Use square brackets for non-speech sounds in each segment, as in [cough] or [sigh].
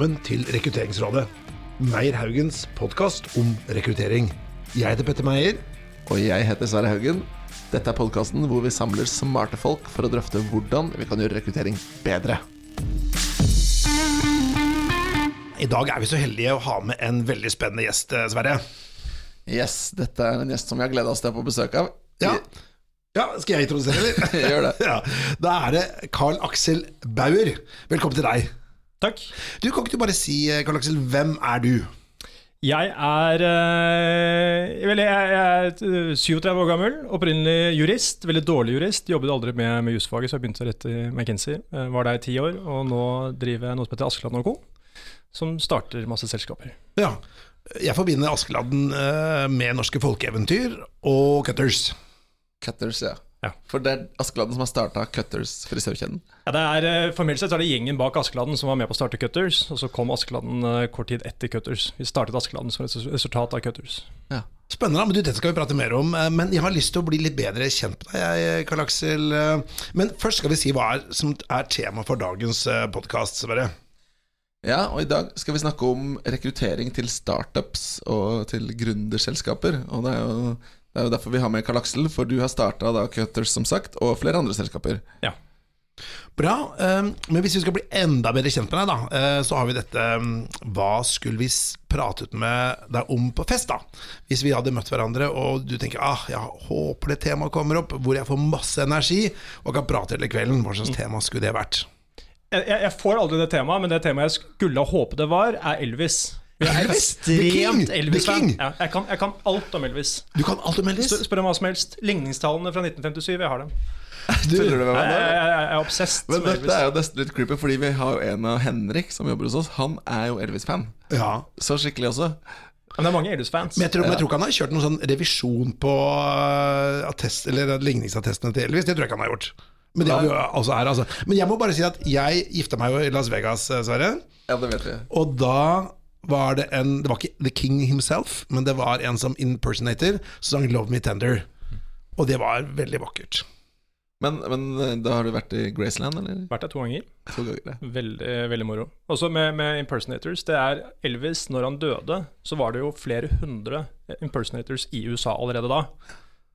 Velkommen til Rekrutteringsrådet. Meyer Haugens podkast om rekruttering. Jeg heter Petter Meyer. Og jeg heter Sverre Haugen. Dette er podkasten hvor vi samler smarte folk for å drøfte hvordan vi kan gjøre rekruttering bedre. I dag er vi så heldige å ha med en veldig spennende gjest, eh, Sverre. Yes, dette er en gjest som vi har gleda oss til å få besøk av. Ja. ja, Skal jeg introdusere, eller? [laughs] Gjør det. [laughs] Ja, Da er det Carl Aksel Bauer. Velkommen til deg. Takk. Du, Kan ikke du bare si, Karl Aksel, hvem er du? Jeg er, øh, vel, jeg er 37 år gammel, opprinnelig jurist. Veldig dårlig jurist. Jobbet aldri med, med jusfaget, så jeg begynte rett i McKinsey. Eh, Var der i ti år, og nå driver jeg noe som heter Askeladden Co., som starter masse selskaper. Ja, Jeg forbinder Askeladden eh, med norske folkeeventyr og Cutters. Cutters, ja. Ja. For det er Askeladden som har starta Cutters frisørkjeden. Ja, det er, øh, formelt sett så er det gjengen bak Askeladden som var med på å starte Cutters, og så kom Askeladden øh, kort tid etter Cutters. Vi startet Askeladden som et resultat av Cutters. Ja. Spennende, men du, dette skal vi prate mer om. eh, Men jeg har lyst til å bli litt bedre kjent med deg, jeg, Karl Aksel. eh. Men først skal vi si hva er, som er tema for dagens podkast, Sverre. ja, og i dag skal vi snakke om rekruttering til startups og til gründerselskaper. Og det er jo, det er jo derfor vi har med Karl Aksel, for du har starta Cutters, som sagt, og flere andre selskaper. Ja. Bra. eh, Men hvis vi skal bli enda bedre kjent med deg, da, eh, så har vi dette mm, Hva skulle vi pratet med deg om på fest, da? Hvis vi hadde møtt hverandre, og du tenker ah, jeg håper det temaet kommer opp, hvor jeg får masse energi og kan prate hele kvelden, hva slags tema skulle det vært? Jeg, jeg jeg får aldri det temaet, men det temaet jeg skulle håpe det var, er Elvis. Jeg er Elvis? Ekstremt Elvis-fan. Ja, jeg, kan- jeg kan alt om Elvis. Du kan alt om Elvis. Spør, spør om hva som helst. Ligningstallene fra 1957, jeg har dem. Tuller du med Jeg, meg jeg, nå? jeg, jeg er obsessed Men med dette Elvis. er jo nesten litt creepy, fordi vi har jo en av Henrik som jobber hos oss. Han er jo Elvis-fan. Ja. Så skikkelig også. Men det er mange Elvis-fans. Men jeg tror, men jeg tror ikke han har kjørt noen sånn revisjon på uh, attest, eller ligningsattestene til Elvis. Det tror jeg ikke han har gjort. Men det har vi jo altså her, altså. Men jeg må bare si at jeg gifta meg jo i Las Vegas, eh, Sverre. Ja, det vet vi. Og da var det en Det var ikke The King himself, men det var en som impersonator som sang 'Love Me Tender'. Og det var veldig vakkert. Men, men eh, da har du vært i Graceland, eller? Vært der to ganger. To ganger. ja. Veldig, veldig moro. Også med, med impersonators. Det er Elvis, når han døde, så var det jo flere hundre impersonators i USA allerede da.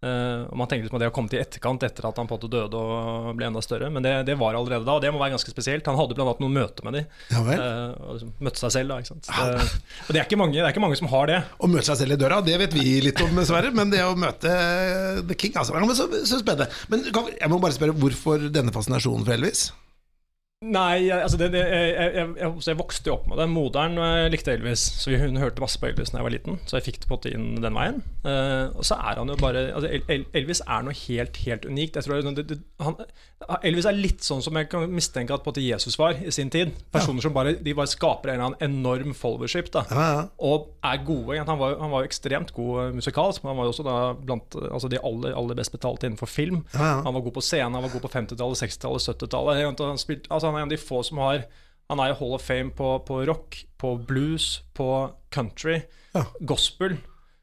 Eh, og Man tenker liksom at det har kommet i etterkant etter at han på en måte døde og ble enda større, men det, det var allerede da, og det må være ganske spesielt. Han hadde annet noen møter med de, Ja vel. eh, og liksom møtte seg selv. da, ikke sant? Det, og det er, ikke mange, det er ikke mange som har det. Å møte seg selv i døra, det vet vi litt om, dessverre. Men det å møte The King altså, men så, så spennende. Men jeg må bare spørre, hvorfor denne fascinasjonen for Elvis? Nei, altså det, det, jeg, jeg, jeg, vokste jo opp med det. Moderen eh, likte Elvis, så hun hørte masse på Elvis da jeg var liten. Så jeg fikk det på inn den veien. Uh, og så er han jo bare altså El- El- Elvis er noe helt helt unikt. Jeg tror det, det, han, Elvis er litt sånn som jeg kan mistenke at Jesus var i sin tid. Personer som bare, de bare skaper en eller annen enorm followership. Da, Ja, ja. og er gode. Han var, han var ekstremt god eh, musikalsk, men han var jo også da blant eh, altså de aller, aller best betalte innenfor film. Ja, ja. Han var god på scenen, han var god på 50-tallet, 60-tallet, 70-tallet. Han, altså han er en av de få som har Han er i Hall of Fame på, på rock, på blues, på country, Ja. gospel.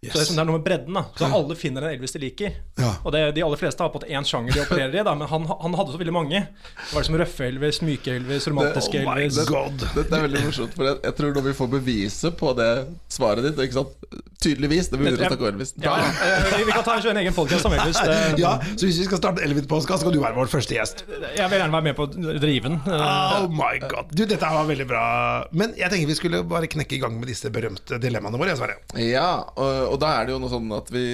Yes. Så det er, sånn, det er noe med bredden. da Så alle finner en Elvis de liker. Ja. Og det, De aller fleste har på en måte én sjanger de opererer i, da men han, han hadde så veldig mange. Det var liksom røffe Elvis, myke Elvis, romantiske Oh my Elvis. god. Dette er veldig morsomt, for jeg, jeg tror når vi får beviset på det svaret ditt ikke sant? Tydeligvis, det begynner å snakke om Elvis. Ja, eh, vi, vi kan ta en egen podkast om Elvis. Det, Ja, så hvis vi skal starte Elvis-podkast, så kan du være vår første gjest. Jeg vil gjerne være med på å drive den. Eh, Oh my god. Du, dette var veldig bra. Men jeg tenker vi skulle bare knekke i gang med disse berømte dilemmaene våre. Sverre. Ja, og, og da er det jo noe sånn at vi,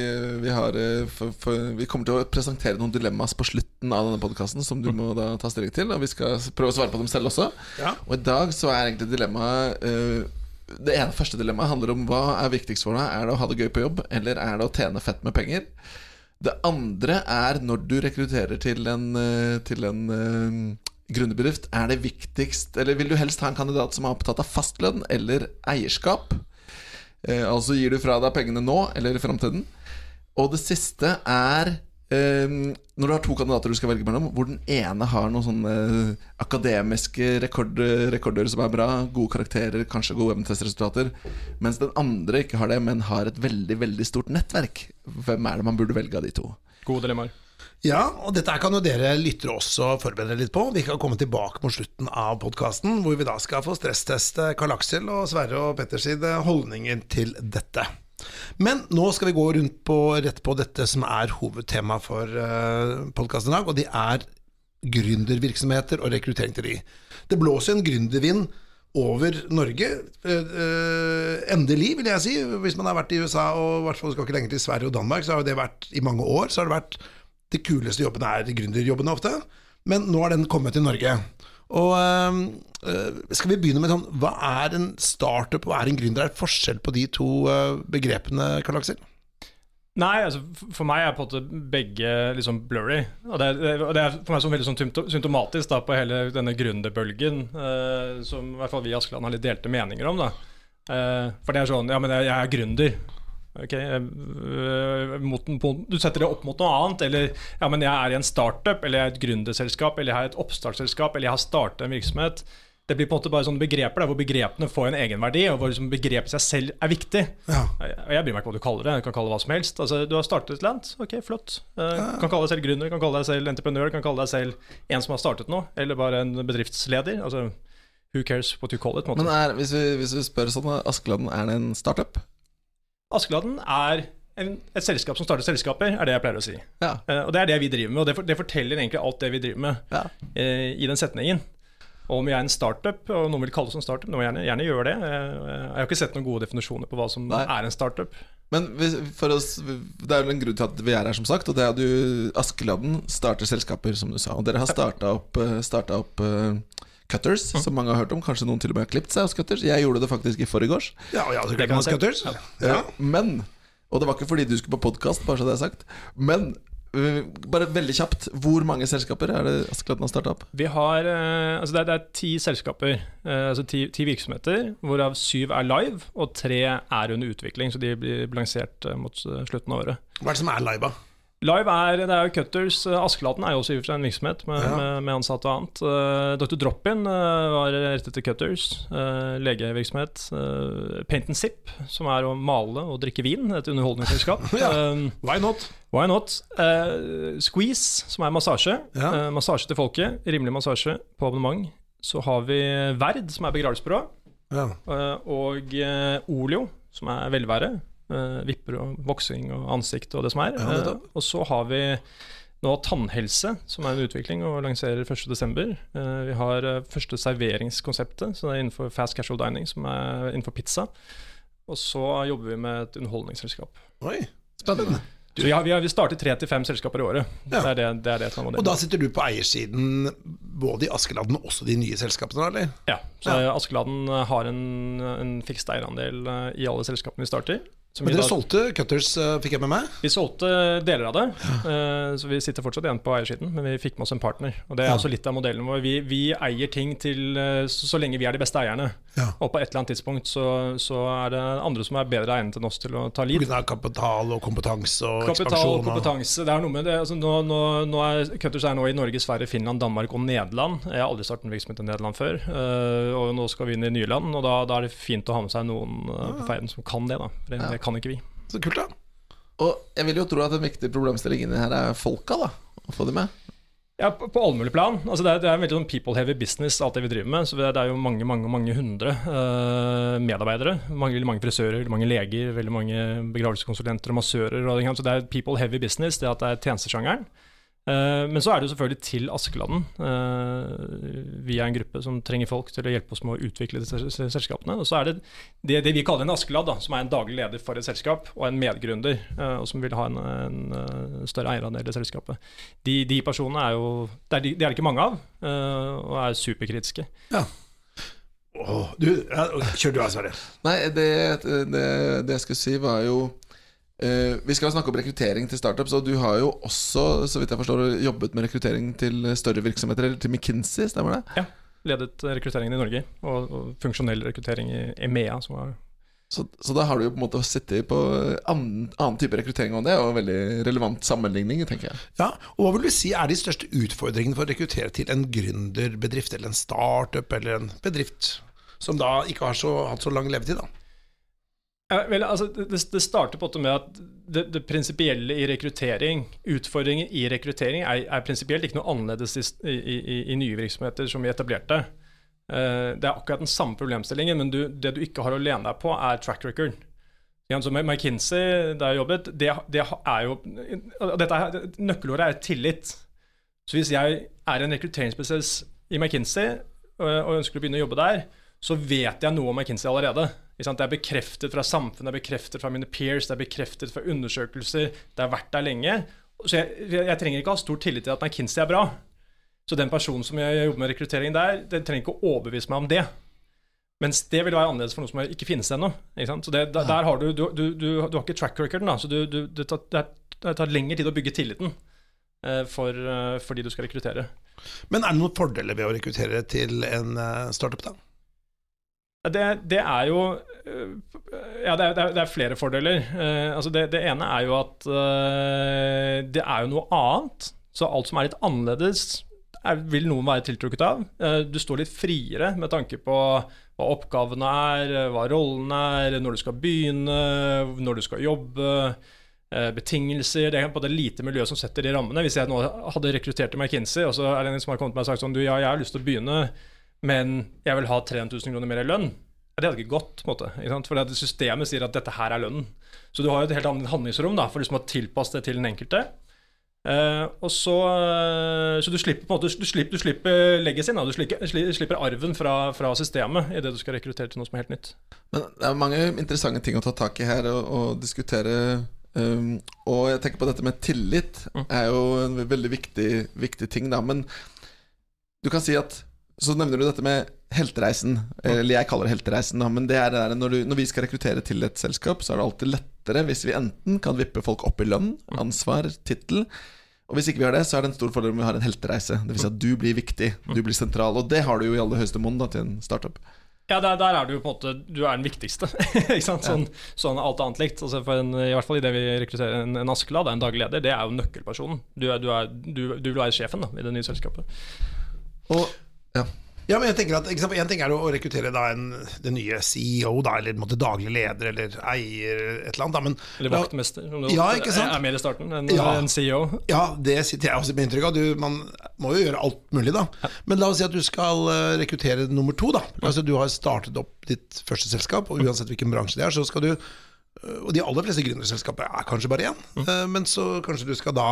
vi har eh, for, for, Vi kommer til å presentere noen dilemmas på slutten av denne podkasten som du må da ta stilling til, og vi skal prøve å svare på dem selv også. Ja. Og i dag så er egentlig dilemmaet uh, Det ene første dilemmaet handler om hva er viktigst for deg. Er det å ha det gøy på jobb, eller er det å tjene fett med penger? Det andre er når du rekrutterer til en, eh, til en uh, gründerbedrift, er det viktigst Eller vil du helst ha en kandidat som er opptatt av fastlønn eller eierskap? Eh, altså gir du fra deg pengene nå eller i framtiden? Og det siste er eh, når du har to kandidater du skal velge mellom, hvor den ene har noen sånne akademiske rekord, rekorder som er bra, gode karakterer, kanskje gode evnetestresultater, mens den andre ikke har det, men har et veldig veldig stort nettverk. Hvem er det man burde velge av de to? Gode dilemmaer. Ja, og dette kan jo dere lyttere også forberede litt på. Vi kan komme tilbake mot slutten av podkasten, hvor vi da skal få stressteste Karl Aksel og Sverre og Petters holdninger til dette. Men nå skal vi gå rundt på, rett på dette som er hovedtema for uh, podkasten i dag, og det er gründervirksomheter og rekruttering til de. Det blåser en gründervind over Norge. Uh, endelig, vil jeg si. Hvis man har vært i USA, og i hvert fall skal ikke lenger til Sverige og Danmark, så har det vært i mange år. så har det vært de kuleste jobbene er gründerjobbene ofte, men nå har den kommet til Norge. Og øh, Skal vi begynne med sånn Hva er en startup og er en gründer? Er det forskjell på de to øh, begrepene, Karl Aksel? Nei, altså for meg er på en måte begge liksom blurry. Og det, og det er for meg som veldig sånn symptomatisk da, på hele denne gründerbølgen, uh, som i hvert fall vi i Askeland har litt delte meninger om. da. Uh, for det er sånn Ja, men jeg, jeg er gründer. Okay, øh, mot, du setter det opp mot noe annet. Eller ja, men jeg er i en startup, eller jeg er et gründerselskap, eller jeg er et oppstartsselskap, eller jeg har startet en virksomhet. Det blir på en måte bare sånne begreper der, hvor begrepene får en egenverdi, og hvor liksom begrepet seg selv er viktig. Ja. Jeg bryr meg ikke hva du kaller det. Du kan kalle det hva som helst. Altså, du har startet et land, ok, flott. Du uh, kan kalle deg selv gründer, kan kalle deg selv entreprenør, kan kalle deg selv en som har startet noe, eller bare en bedriftsleder. Altså, who cares what you call it? Men er, hvis, vi, hvis, vi, spør sånn, Askeladden, er det en startup? Askeladden er en, et selskap som starter selskaper, er det jeg pleier å si. Ja. Uh, og det er det vi driver med, og det, for, det, forteller egentlig alt det vi driver med ja. uh, i den setningen. Og om vi er en startup, og noen vil kalle oss en startup, må gjerne, gjerne gjøre det. Uh, jeg har ikke sett noen gode definisjoner på hva som Nei. er en startup. Men for oss, det er vel en grunn til at vi er her, som sagt. Og det er at du, Askeladden starter selskaper, som du sa. Og dere har starta opp, startet opp Cutters, mm. som mange har hørt om. Kanskje noen til og med har klippet seg hos Cutters. Jeg gjorde det faktisk i forgårs. Ja, ja, det kan Cutters. Ja. Ja. Men Og det var ikke fordi du skulle på podkast, bare så det er sagt. Men øh, bare veldig kjapt, hvor mange selskaper er det Askeladden har starta opp? Vi har, eh, altså det, er, det er ti selskaper, eh, altså ti, ti, virksomheter, hvorav syv er live, og tre er under utvikling. Så de blir lansert eh, mot slutten av året. Hva er det som er live, da? Live er, det er jo Cutters. Askelaten er jo også en virksomhet med, ja. med, med, ansatte og annet. Uh, Dr. Drop-In uh, var rettet til Cutters. Uh, legevirksomhet. Paint and Sip, som er å male og drikke vin. Et underholdningsselskap. [laughs] ja. Why not? Why not? Squeeze, som er massasje. Ja. massasje til folket. Rimelig massasje på abonnement. Så har vi Verd, som er begravelsesbyrå. og Olio, som er velvære. Uh, vipper og voksing og ansikt og det som er. Ja, uh, og så har vi nå Tannhelse, som er en utvikling og lanserer 1.12. Uh, vi har første serveringskonseptet, så det er innenfor fast casual dining, som er innenfor pizza. Og så jobber vi med et underholdningsselskap. Oi, spennende. Du, har, vi, har, vi starter tre til fem selskaper i året. Ja. Det, er det, det, er det, som er modellen. Og da sitter du på eiersiden både i Askeladden og også de nye selskapene, eller? Ja. Så ja. Askeladden har en, en fikst eierandel i alle selskapene vi starter. Men dere solgte Cutters, eh, fikk jeg med meg? Vi solgte deler av det. Uh, så vi sitter fortsatt igjen på eiersiden, men vi fikk med oss en partner. Og Det er ja. også litt av modellen vår. Vi, vi eier ting til uh, så, så, lenge vi er de beste eierne. Ja. Og på et eller annet tidspunkt så, så, er det andre som er bedre egnet enn oss til å ta liv. Pga. kapital og kompetanse og kapital ekspansjon? Og kompetanse. Det er noe med det. Altså, nå, nå, nå er, Cutters er nå i Norge, Sverige, Finland, Danmark og Nederland. Jeg har aldri startet en virksomhet i Nederland før. Uh, og nå skal vi inn i nye land, og da, da, er det fint å ha med seg noen på ferden som kan det. da For det, kan ikke vi. Så kult, da. Og jeg vil jo tro at en viktig problemstilling inni her er folka, da. Å få dem med. Ja, på, på alle mulige plan. Altså det, er, det er en veldig sånn people-heavy business, alt det vi driver med. Så det er jo mange mange, mange hundre uh, medarbeidere. Mange, veldig mange frisører, veldig mange leger, veldig mange begravelseskonsulenter og massører. Og, så det er people-heavy business, det at det er tjenestesjangeren. Eh, men så er det jo selvfølgelig til Askeladden. Eh, vi er en gruppe som trenger folk til å hjelpe oss med å utvikle disse selskapene. Og så er det det, det vi kaller en Askeladd, da, som er en daglig leder for et selskap, og en medgründer, eh, og som vil ha en, en større eierandel i selskapet. De, de, personene er jo det er, de, det er det ikke mange av, og er superkritiske. Ja. Åh, du, kjør du av, Sverre. Nei, det, det, det jeg skulle si, var jo Uh, vi skal snakke om rekruttering til startups, og du har jo også så vidt jeg forstår, jobbet med rekruttering til større virksomheter, eller til McKinsey, stemmer det? Ja. Ledet rekrutteringen i Norge, og, og funksjonell rekruttering i EMEA. Som var så, så, da har du jo på en måte sittet på annen, annen type rekruttering, og det og en veldig relevant sammenligning, tenker jeg. Ja, og Hva vil du si er de største utfordringene for å rekruttere til en gründerbedrift, eller en startup, eller en bedrift som da ikke har så, hatt så lang levetid? da? Vel, altså, det, det starter på en måte med at det, det prinsipielle i rekruttering, utfordringer i rekruttering, er, er prinsipielt ikke noe annerledes i, i, i, nye virksomheter som vi etablerte. Uh, det er akkurat den samme problemstillingen, men du, det du ikke har å lene deg på, er track record. Igjen, med McKinsey, der jeg jobbet, det, det er jo dette Nøkkelordet er tillit. Så hvis jeg er en rekrutteringsprosess i McKinsey og ønsker å begynne å jobbe der, så vet jeg noe om McKinsey allerede. Det er bekreftet fra samfunnet, det er bekreftet fra mine peers, det er bekreftet fra undersøkelser. Det har vært der lenge. Så jeg, jeg trenger ikke ha stor tillit til at McKinsey er bra. Så den personen som jeg jobber med rekruttering der, den trenger ikke å overbevise meg om det. Mens det vil være annerledes for noe som ikke finnes ennå. Så det, der, der har du, du, du, du, har ikke track recorden, da, så det tar, det tar lengre tid å bygge tilliten eh, for, eh, for de du skal rekruttere. Men er det noen fordeler ved å rekruttere til en eh, startup, da? Det, det, er jo øh, Ja, det er, det er flere fordeler. Uh, altså det, det, ene er jo at uh, det er jo noe annet. Så alt som er litt annerledes, er, vil noen være tiltrukket av. Uh, du står litt friere med tanke på hva oppgavene er, hva rollen er, når du skal begynne, når du skal jobbe. Betingelser. Det er på det lite miljøet som setter de rammene. Hvis jeg nå hadde rekruttert til McKinsey, og så er det en som har kommet til meg og sagt sånn Du, ja, jeg har lyst til å begynne men jeg vil ha 300 000 kroner mer i lønn. Det hadde ikke gått. på en måte, For systemet sier at dette her er lønnen. Så du har jo et helt annet handlingsrom da, for liksom å tilpasse det til den enkelte. Uh, og så, uh, så du slipper på en måte, du slipper, du slipper legacy, du slipper, slipper arven fra, fra systemet i det du skal rekruttere til noe som er helt nytt. Men Det er mange interessante ting å ta tak i her og, og diskutere. Um, og jeg tenker på dette med tillit mm. er jo en veldig viktig, viktig ting. da Men du kan si at så nevner du dette med heltereisen. Eller jeg kaller det heltereisen. Men det er det der, når, du, når, vi skal rekruttere til et selskap, så er det alltid lettere hvis vi enten kan vippe folk opp i lønn, ansvar, tittel. Og hvis ikke vi har det, så er det en stor fordel om vi har en heltereise. Det vil si at du blir viktig, du blir sentral. Og det har du jo i aller høyeste monn til en startup. Ja, der, der, er du på en måte Du er den viktigste. [laughs] ikke sant? Sånn, ja. sånn alt annet likt. Altså en, I hvert fall i det vi rekrutterer en, en Askeladd, en daglig leder, det er jo nøkkelpersonen. Du, er, du, er, du, du vil være sjefen da, i det nye selskapet. Og ja. Ja, men jeg tenker at sant, En ting er å rekruttere da en, den nye CEO, da, eller måte, daglig leder eller eier, et eller annet. Da, men, eller vaktmester, om du ja, er mer i starten enn ja, en CEO. Ja, det sitter jeg også med inntrykk av. Du, man må jo gjøre alt mulig, da. Ja. Men la oss si at du skal eh, rekruttere nummer to. da Altså Du har startet opp ditt første selskap, og uansett hvilken bransje det er, så skal du eh, Og de aller fleste gründerselskaper er kanskje bare én, mm. Eh, men så kanskje du skal da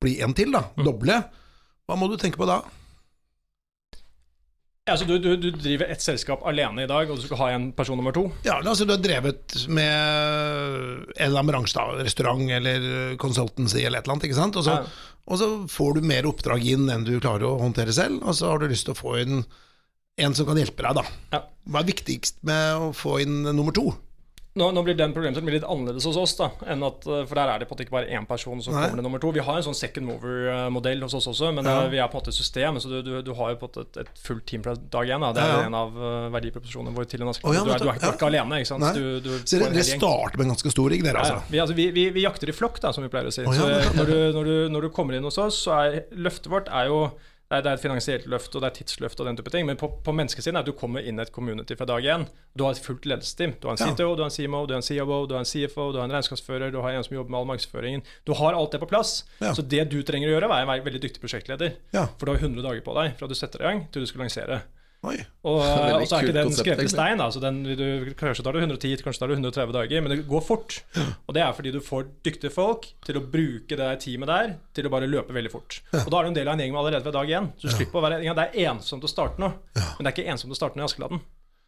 bli en til, da. Mm. Doble. Hva må du tenke på da? Ja, så du, du, du, driver ett selskap alene i dag, og du skal ha en person nummer to? Ja, altså du har drevet med en eller annen bransje, da, restaurant eller consultancy eller et eller annet. ikke sant? Og så, ja. og så, får du mer oppdrag inn enn du klarer å håndtere selv, og så har du lyst til å få inn en som kan hjelpe deg, da. Ja. Hva er viktigst med å få inn nummer to? Nå, nå, blir den problemstillingen litt annerledes hos oss. da at, eh, For der er det på en måte ikke bare én person, som kommer til nummer to. Vi har en sånn second mover-modell hos oss også, men ja. Eh, vi er på en måte et system. Så du, du, du har jo på en måte et, et fullt team fra dag én. Det er ja, ja. en av uh, verdiproposisjonene våre til en oh, du, du, er, ikke alene. ikke sant? så dere starter med en ganske stor rigg, dere, altså? Vi, altså vi, vi, vi, jakter i flokk, da, som vi pleier å si. Oh, så når, når, når, du, kommer inn hos oss, så er løftet vårt er jo det er, det er, et finansielt løft og det er tidsløft og den type ting. Men på, på menneskesiden er at du kommer inn i et community fra dag én. Du har et fullt ledelsesteam. Du har en CTO, ja. du har en CMO, du har en COO, du har en CFO, du har en regnskapsfører, du har en som jobber med all markedsføringen. Du har alt det på plass. Ja. Så det du trenger å gjøre, er å være en veldig dyktig prosjektleder. Ja. For du har 100 dager på deg fra du setter i gang til du skal lansere. Oi. Og, [laughs] og, så er ikke den skrevet i stein. Altså den, du, kanskje tar du 110, kanskje tar du 130 dager, men det går fort. Og det er fordi du får dyktige folk til å bruke det teamet der til å bare løpe veldig fort. Og da er du en del av en gjeng allerede ved dag én. Så du slipper å være Det er ensomt å starte nå, men det er ikke ensomt å starte nå i Askeladden.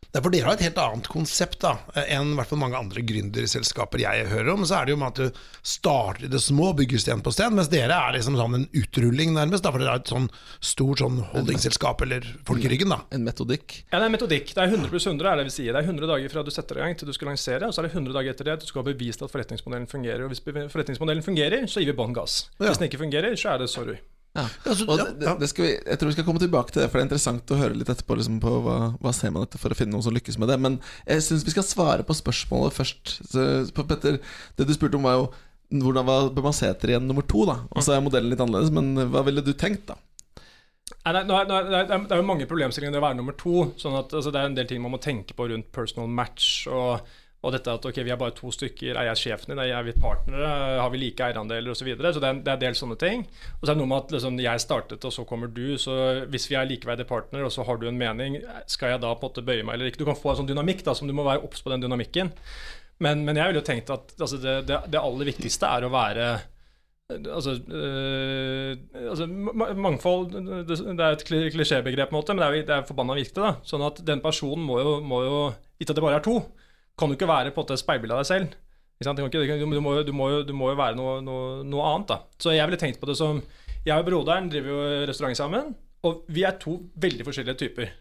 Derfor dere har et helt annet konsept da enn hvert fall mange andre gründerselskaper jeg hører om. Så er det jo med at du starter i det små, bygger sten på sten, mens dere er liksom sånn en utrulling, nærmest. Da, for dere er et sånn stort sånn holdingselskap eller folk i ryggen. da En metodikk? Ja, det er en metodikk. Det er 100 pluss 100, er det vi sier. Det er 100 dager fra du setter i gang til du skal lansere, og så er det 100 dager etter det at du skal ha bevist at forretningsmodellen fungerer. Og hvis forretningsmodellen fungerer, så gir vi bånn gass. Hvis den ikke fungerer, så er det sorry. Ja. Altså, og det, det vi, jeg tror vi skal komme tilbake til det, for det er interessant å høre litt etterpå liksom, på hva, hva ser man etter for å finne noen som lykkes med det. Men jeg syns vi skal svare på spørsmålet først. Så, Petter, det du spurte om, var jo hvordan bør man se etter igjen nummer to? da Og så er modellen litt annerledes, men hva ville du tenkt, da? Nei, nei, nei, det er jo mange problemstillinger det å være nummer to. Sånn at, altså, det er en del ting man må tenke på rundt personal match. Og Og dette at ok, vi er bare to stykker, er jeg sjefen din, er vi partnere, har vi like eierandeler osv. Så, videre. så det er, det er en del sånne ting. Og så er det noe med at liksom, jeg startet, og så kommer du. Så hvis vi er likeverdige partnere, og så har du en mening, skal jeg da på en måte bøye meg eller ikke? Du kan få en sånn dynamikk da, som du må være obs på den dynamikken. Men, men jeg ville jo tenkt at altså, det, det, det aller viktigste er å være Altså, øh, altså Mangfold det, er et klisjébegrep, men det er, det er forbanna viktig. da Sånn at den personen må jo, må jo Ikke at det bare er to, kan du ikke være på et speilbilde av deg selv. Sant? Ikke, du, må, du, må du må jo være noe, noe, noe annet. da Så jeg ville tenkt på det som Jeg og broderen driver jo restaurant sammen, og vi er to veldig forskjellige typer.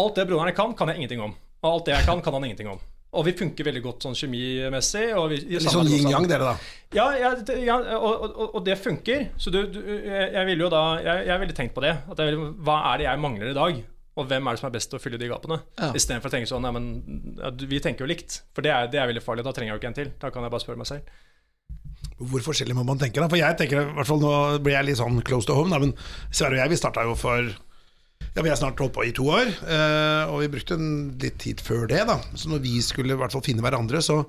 Alt det broderen kan, kan jeg ingenting om. Og alt det jeg kan, kan han ingenting om. Og vi funker veldig godt sånn kjemimessig. Og vi, Litt sånn yin-yang, dere, da. ja, ja, ja og, og, og det funker. Så du, du, jeg, jeg ville jo da Jeg, jeg ville tenkt på det. At jeg, ville- hva er det jeg mangler i dag? Og hvem er det som er best til å fylle de gapene? Ja. Istedenfor å tenke sånn Nei, men ja, vi tenker jo likt. For det er, det er veldig farlig. Da trenger jeg jo ikke en til. Da kan jeg bare spørre meg selv. Hvor forskjellig må man tenke? da? For jeg tenker, i hvert fall Nå blir jeg litt sånn close to home, da, men Sverre og jeg vi starta jo for ja, Vi har snart holdt på i to år, eh, og vi brukte en litt tid før det. da Så når vi skulle i hvert fall finne hverandre, så,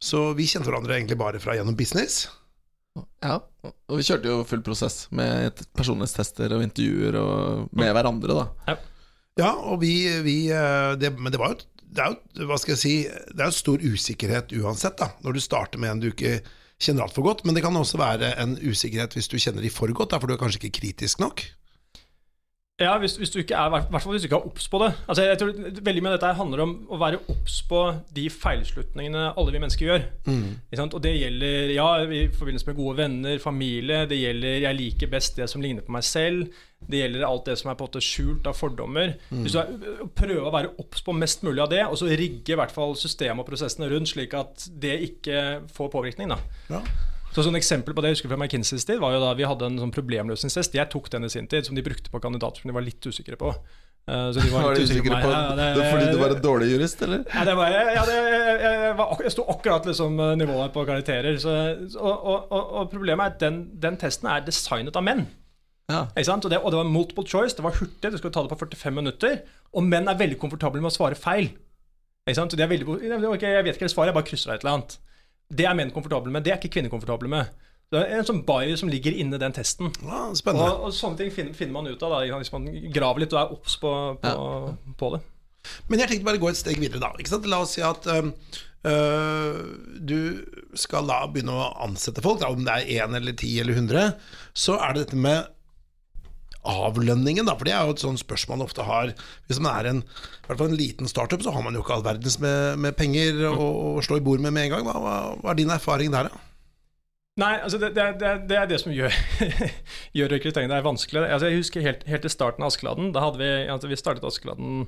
så vi kjente hverandre egentlig bare fra gjennom business. Ja, og vi kjørte jo full prosess med personlighetstester og intervjuer og med hverandre, da. Ja, og vi, vi eh, det, Men det var jo det er jo, hva skal jeg si, det er jo stor usikkerhet uansett, da når du starter med en du ikke kjenner altfor godt. Men det kan også være en usikkerhet hvis du kjenner de for godt, da, for du er kanskje ikke kritisk nok. Ja, hvis, hvis du ikke er, hvert fall hvis du ikke er obs på det. Altså, jeg tror Veldig mye av dette handler om å være obs på de feilslutningene alle vi mennesker gjør. Sant? Og det gjelder ja, i forbindelse med gode venner, familie. Det gjelder jeg liker best det som ligner på meg selv. Det gjelder alt det som er på en måte skjult av fordommer. Hvis du er, prøver å være obs på mest mulig av det, og så rigge i hvert fall systemet og prosessene rundt, slik at det ikke får påvirkning. da Ja. Så sånn eksempel på det jeg husker fra McKinseys tid var jo da vi hadde en sånn problemløsningstest. Jeg tok den i sin tid, som de brukte på kandidater som de var litt usikre på. Eh, så de Var du usikker på Ja, det, fordi du var en dårlig jurist, eller? ja, det var, ja, det, jeg, jeg, var, jeg sto akkurat liksom eh, nivået på karakterer. Så, og, og, og, problemet er at den, den testen er designet av menn. Ja. Og, det, og det var multiple choice, det var hurtig, du skulle ta det på 45 minutter. Og menn er veldig komfortable med å svare feil. Ikke sant? Så de er veldig, okay, jeg vet ikke helt svaret, jeg bare krysser av et eller annet. Det er menn komfortable med, det er ikke kvinner komfortable med. Det er en sånn bias som ligger inni den testen. Ja, spennende. Og, og sånne ting finner, finner man ut av da, hvis man graver litt og er obs på, på, på det. Men jeg tenkte bare å gå et steg videre, da. La oss si at øh, du skal da begynne å ansette folk, da, om det er én eller ti eller hundre. Så er det dette med avlønningen, da. For det er jo et sånt spørsmål man ofte har. Hvis man er en, i hvert fall en liten startup, så har man jo ikke all verdens med, med penger å, å slå i bord med med en gang. Hva, hva, er din erfaring der, da? Nei, altså det, det, er- det, er- det som gjør, [laughs] gjør rekrutteringen er vanskelig. Altså jeg husker helt, helt til starten av Askeladden. Da hadde vi, altså vi startet Askeladden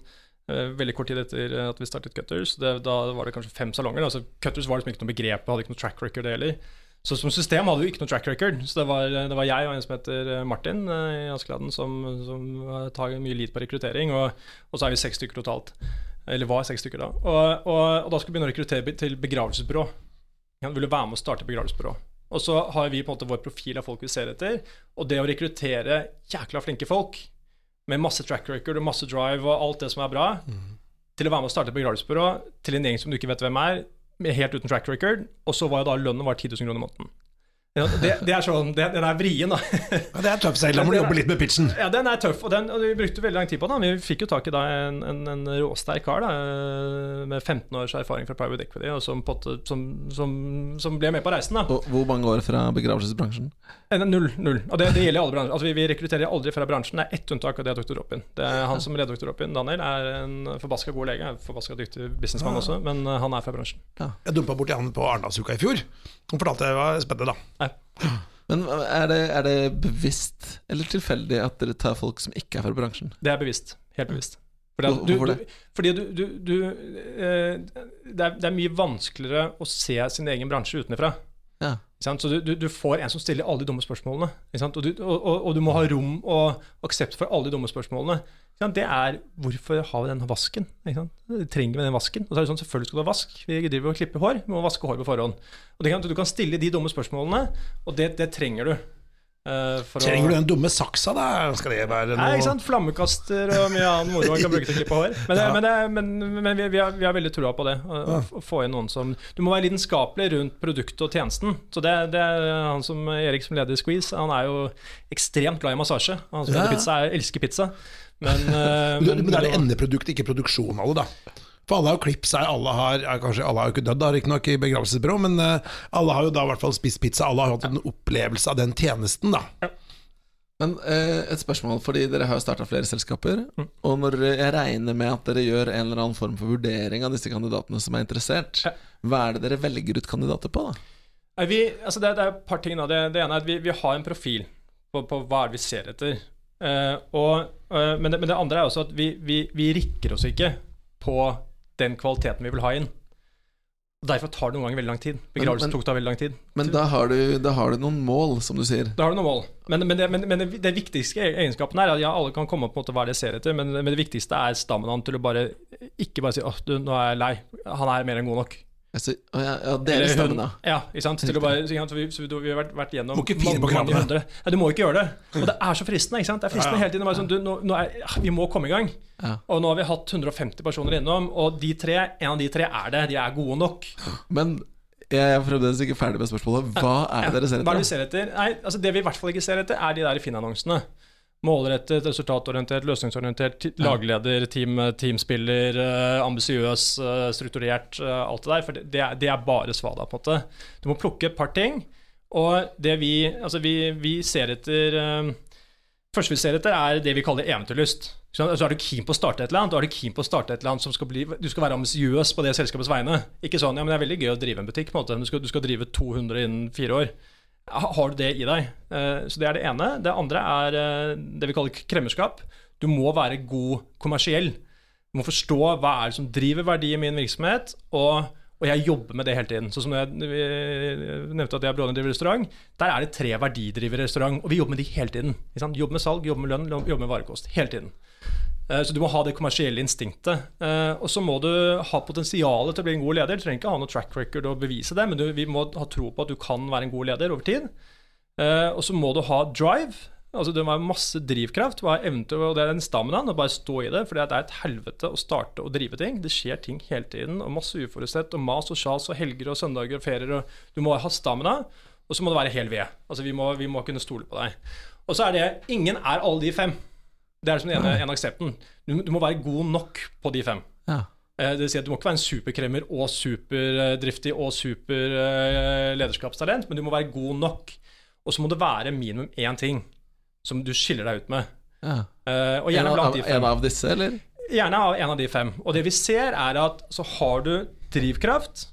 eh, veldig kort tid etter at vi startet Cutters. Det, da var det kanskje fem salonger. Altså Cutters var liksom ikke noe begrep, hadde ikke noe track record heller. Så som system hadde vi ikke noe track record. Så det var, det var jeg og en som heter Martin eh, i Askeladden som, som eh, tar mye lead på rekruttering, og, og så er vi seks stykker totalt. Eller var seks stykker da. Og, og, og da skulle vi begynne å rekruttere til begravelsesbyrå. Han ville være med å starte begravelsesbyrå. Og så har vi på en måte vår profil av folk vi ser etter. Og det å rekruttere jækla flinke folk med masse track record og masse drive og alt det som er bra, til å være med å starte et begravelsesbyrå til en gjeng som du ikke vet hvem er, helt uten track record, og så var jo da lønnen var 10 000 kroner i måneden. Ja, Det, det er sånn, det, Den er vrien, da. [laughs] Ja, det er tøff seil, da må du jobbe litt med pitchen. Ja, den er tøff, og, den, og vi brukte veldig lang tid på den. Vi fikk jo tak i da en, en, en råsterk kar da, med 15 års erfaring fra private equity, og som, potte, som, som, som ble med på reisen. da Og hvor mange år fra begravelsesbransjen? Eh, Null. null. Og det, det gjelder alle bransjer. Altså, vi, vi rekrutterer aldri fra bransjen. Det er ett unntak, og det er dr. Robin. Det er Han som leder dr. Robin, Daniel, er en forbaska god lege. Forbaska dyktig businessmann også, men eh, han er fra bransjen. Jeg dumpa borti han på Arendalsuka i fjor. Han fortalte det var spennende, da. Nei. Men er det, er det bevisst eller tilfeldig at dere tar folk som ikke er fra bransjen? Det er bevisst. Helt bevisst. Fordi, at du, hvorfor du, fordi du, du, du eh, det, er, det er mye vanskeligere å se sin egen bransje utenfra. Ja. Så du, du, du får en som stiller alle de dumme spørsmålene. Og, du, og, og, du må ha rom og aksept for alle de dumme spørsmålene. Det er hvorfor har vi den vasken? Trenger vi den vasken? Og så er det sånn, Selvfølgelig skal du ha vask. Vi driver og klipper hår. Vi må vaske hår på forhånd. Og kan, Du kan stille de dumme spørsmålene, og det, det trenger du. Eh, Trenger du den dumme saksa, da? Skal det være noe Nei, ikke sant? Flammekaster og mye annet moro man kan bruke til å klippe hår. Men, det, men, det, men, men vi, vi, har, vi har veldig troa på det. Å, å få inn noen som Du må være lidenskapelig rundt produktet og tjenesten. Så det, det er han som Erik som leder Squeeze, han er jo ekstremt glad i massasje. Han som Ja. leder pizza, er, elsker pizza. Men, eh, [laughs] Men, men det er det endeproduktet, ikke produksjonen av det, da. For alle har jo klippet seg, alle har ja, Kanskje alle har jo ikke dødd, riktignok, i begravelsesbyrå, men eh, alle har jo da i hvert fall spist pizza. Alle har hatt en opplevelse av den tjenesten, da. Men eh, et spørsmål, fordi dere har jo starta flere selskaper. Mm. Og når jeg regner med at dere gjør en eller annen form for vurdering av disse kandidatene som er interessert, Ja. hva er det dere velger ut kandidater på, da? Vi, altså det, det er et par ting. Da. Det, det ene er at vi, vi har en profil på, på hva vi ser etter. Eh, og, eh, men, det, men det andre er også at vi, vi, vi rikker oss ikke på den kvaliteten vi vil ha inn. Derfor tar det noen ganger veldig lang tid. Begravelsen Men- men- tok da veldig lang tid. Men da har, du, da har du noen mål, som du sier. Da har du noen mål. Men, men, det, men, det, viktigste egenskapen er at ja, alle kan komme på en måte hva de ser etter, men, det viktigste er stammen hans til å bare ikke bare si åh, du, nå er jeg lei. Han er mer enn god nok. Altså, ja, ja, dere Eller stemmer, da. Ja, ikke sant? Til å bare, ikke sant? Så vi, så vi, vi har vært, vært gjennom Må ikke fire på mange, hundre. Nei, du må ikke gjøre det. Og det er så fristende. ikke sant? Det er fristende Ja, ja. hele tiden Bare sånn du, nå, nå er, Vi må komme i gang. Ja. Og nå har vi hatt 150 personer innom, og de tre, en av de tre er det. De er gode nok. Men jeg er fremdeles ikke ferdig med spørsmålet. Hva er det dere ser Hva er det vi etter? ser etter? Nei, altså Det vi i hvert fall ikke ser etter, er de der Finn-annonsene. Målrettet, resultatorientert, løsningsorientert, lagleder, team, teamspiller, eh, ambisiøs, eh, strukturert, eh, alt det der. For det, det, er, det er bare svada, på en måte. Du må plukke et par ting. Og det vi Altså, vi, vi ser etter eh, første vi ser etter, er det vi kaller eventyrlyst. Så er du keen på å starte et eller annet, og er du keen på å starte et eller annet som skal bli Du skal være ambisiøs på det selskapets vegne. Ikke sånn ja, men det er veldig gøy å drive en butikk, på en måte. Du skal, du skal drive 200 innen fire år. Ha- Har du det i deg? Eh, Så det er det ene. Det andre er eh, det vi kaller kremmerskap. Du må være god kommersiell. Du må forstå hva er det som driver verdi i min virksomhet, og, og jeg jobber med det hele tiden. Sånn som jeg nevnte at jeg og broren driver restaurant. Der er det tre verdidrivere restaurant, og vi jobber med de hele tiden. Jobber med salg, jobber med lønn, jobber med varekost. Hele tiden. Eh, Så du må ha det kommersielle instinktet. Eh, Og så må du ha potensialet til å bli en god leder. Du trenger ikke ha noe track record og bevise det, men du, vi må ha tro på at du kan være en god leder over tid. Eh, Og så må du ha drive. Altså Det må være masse drivkraft. Er evne til, og det er den staminaen. Å bare stå i det. For det er et helvete å starte og drive ting. Det skjer ting hele tiden. Og masse uforutsett. Og mas og sjas og helger og søndager og ferier. Og du må ha stamina. Og så må det være hel ved. Altså vi må, vi må kunne stole på deg. Og så er det Ingen er alle de fem. Det er liksom den ene, ene aksepten. Du, du må være god nok på de fem. Ja. Eh, Det vil si at Du må ikke være en superkremmer og superdriftig og superlederskapstalent, eh, men du må være god nok. Og så må det være minimum én ting som du skiller deg ut med. Ja. Eh, Og En, gjerne av, blant de fem. en av disse, eller? Gjerne av en av de fem. Og det vi ser, er at så har du drivkraft,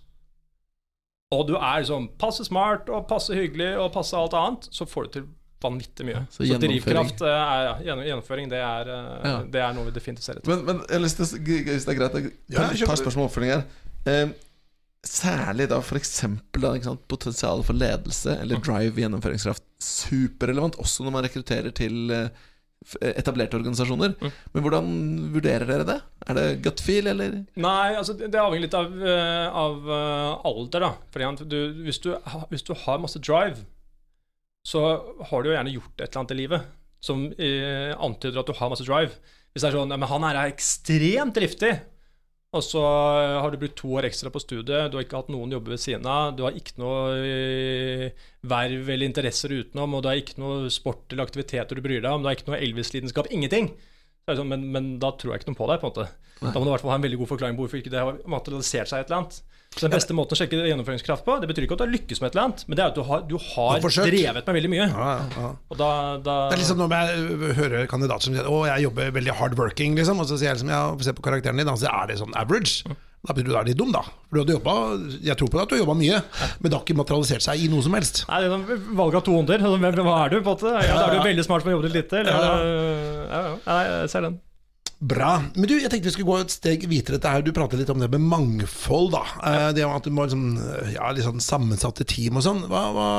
og du er liksom passe smart og passe hyggelig og passe alt annet, så får du til vanvittig mye. Så Så, drivkraft eh, er ja, gjennomføring, det er, eh, Ja. det er noe vi definitivt ser etter. Men, men jeg har lyst til Hvis det er greit, jeg Ja, tar par spørsmål om oppfølging her. Eh, særlig da f.eks. potensialet for ledelse eller drive gjennomføringskraft. Superrelevant også når man rekrutterer til etablerte organisasjoner. Mm. Men hvordan vurderer dere det? Er det gut feel, eller? Nei, altså det avhenger litt av, av alder, da. For du, hvis, du, hvis du har masse drive, så har du jo gjerne gjort et eller annet i livet som eh, antyder at du har masse drive. Hvis det er sånn ja, men han her er ekstremt driftig, og så har du brukt to år ekstra på studiet, du har ikke hatt noen jobber ved siden av, du har ikke noe eh, verv eller interesser utenom, og du har ikke noe sport eller aktiviteter du bryr deg om, du har ikke noe Elvis-lidenskap, ingenting. Så sånn, men, men da tror jeg ikke noe på deg, på en måte. Da må du i hvert fall ha en veldig god forklaring på hvorfor ikke det har materialisert seg et eller annet. Så Den beste måten å sjekke gjennomføringskraft på, det betyr ikke at du har lykkes med et eller annet, men det er at du har, du har drevet med veldig mye. Ja, ja, ja. Og da, da Det er liksom når jeg hører kandidater som sier Å, jeg jobber veldig hard working, liksom. Og så sier jeg liksom, ja, se på karakteren din. Så er det sånn average? Da blir du da litt dum, da. For du hadde jobbet, Jeg tror på at du har jobba mye, men det har ikke materialisert seg i noe som helst. Nei, det er valg av to onder. Hva er du, på en måte? Ja, da er du veldig smart som har jobbet litt lite. Eller, Ja, ja, ja. Nei, jeg ser den. Bra. Men du, jeg tenkte vi skulle gå et steg videre. Dette her. Du pratet litt om det med mangfold. da Eh, Det at du må liksom, ja, litt sånn sammensatte team og sånn. Hva, hva,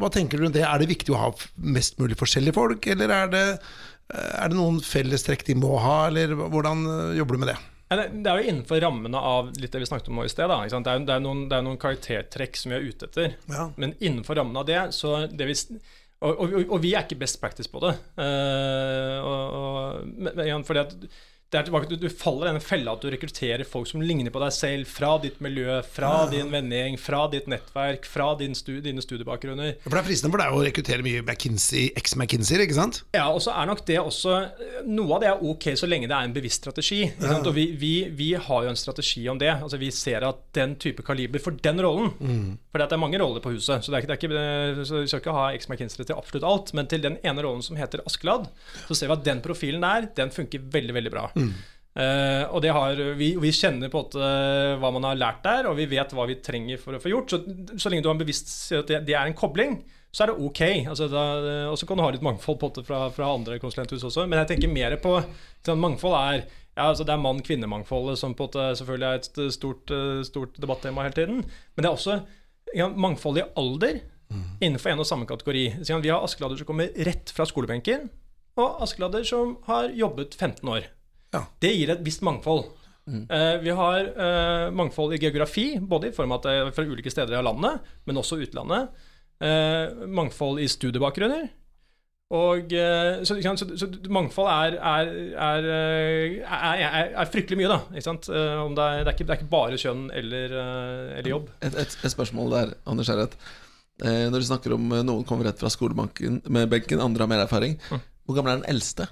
hva tenker du om det? Er det viktig å ha mest mulig forskjellige folk, eller er det, eh, er det noen fellestrekk de må ha, eller hvordan eh, jobber du med det? Det er jo innenfor rammene av litt det vi snakket om nå i sted. Da. Det, er, det, er noen, det er noen karaktertrekk som vi er ute etter. Ja. Men innenfor rammene av det, så det vi, Og, og, og vi er ikke best practice på det. Uh, og, men, fordi at tilbake, du, du faller i den fella at du rekrutterer folk som ligner på deg selv, fra ditt miljø, fra Ja. din vennegjeng, fra ditt nettverk, fra din studie, dine studiebakgrunner. For det er fristende for deg å rekruttere mye McKinsey, eks-McKinsey, ikke sant? Ja, og så er nok det også Noe av det er ok så lenge det er en bevisst strategi. Sant? Og vi, vi, vi har jo en strategi om det. Altså Vi ser at den type kaliber for den rollen For det er mange roller på huset, så, det er ikke, det er ikke, så vi skal ikke ha Ex McKinsey til absolutt alt. Men til den ene rollen som heter Askeladd, så ser vi at den profilen der, den funker veldig, veldig bra. Eh, og det har, vi, vi kjenner på at, uh, hva man har lært der, og vi vet hva vi trenger for å få gjort. Så, så lenge du har en bevisst at det, det er en kobling, så er det ok. Altså, da, og så kan du ha litt mangfold på det fra, fra andre konsulenthus også. Men jeg tenker mer på sånn, Mangfold er ja, altså Det er mann-kvinne-mangfoldet som på måte selvfølgelig er et stort, eh, stort debattema hele tiden. Men det er også ja, mangfold i alder innenfor en og samme kategori. Så, Vi har Askeladder som kommer rett fra skolebenken, og Askeladder som har jobbet 15 år. Ja. Det gir et visst mangfold. Eh, vi har eh, mangfold i geografi, både i form av at det er fra ulike steder av landet, men også utlandet. Eh, mangfold i studiebakgrunner. Og, så, så, så mangfold er, er, er, er, fryktelig mye, da. Ikke sant? Om det, er, det, ikke, det ikke bare kjønn eller, eller jobb. Et, et, et spørsmål der, Anders. Eh, når du snakker om noen kommer rett fra skolebenken, andre har mer erfaring. Mm. Hvor gammel er den eldste?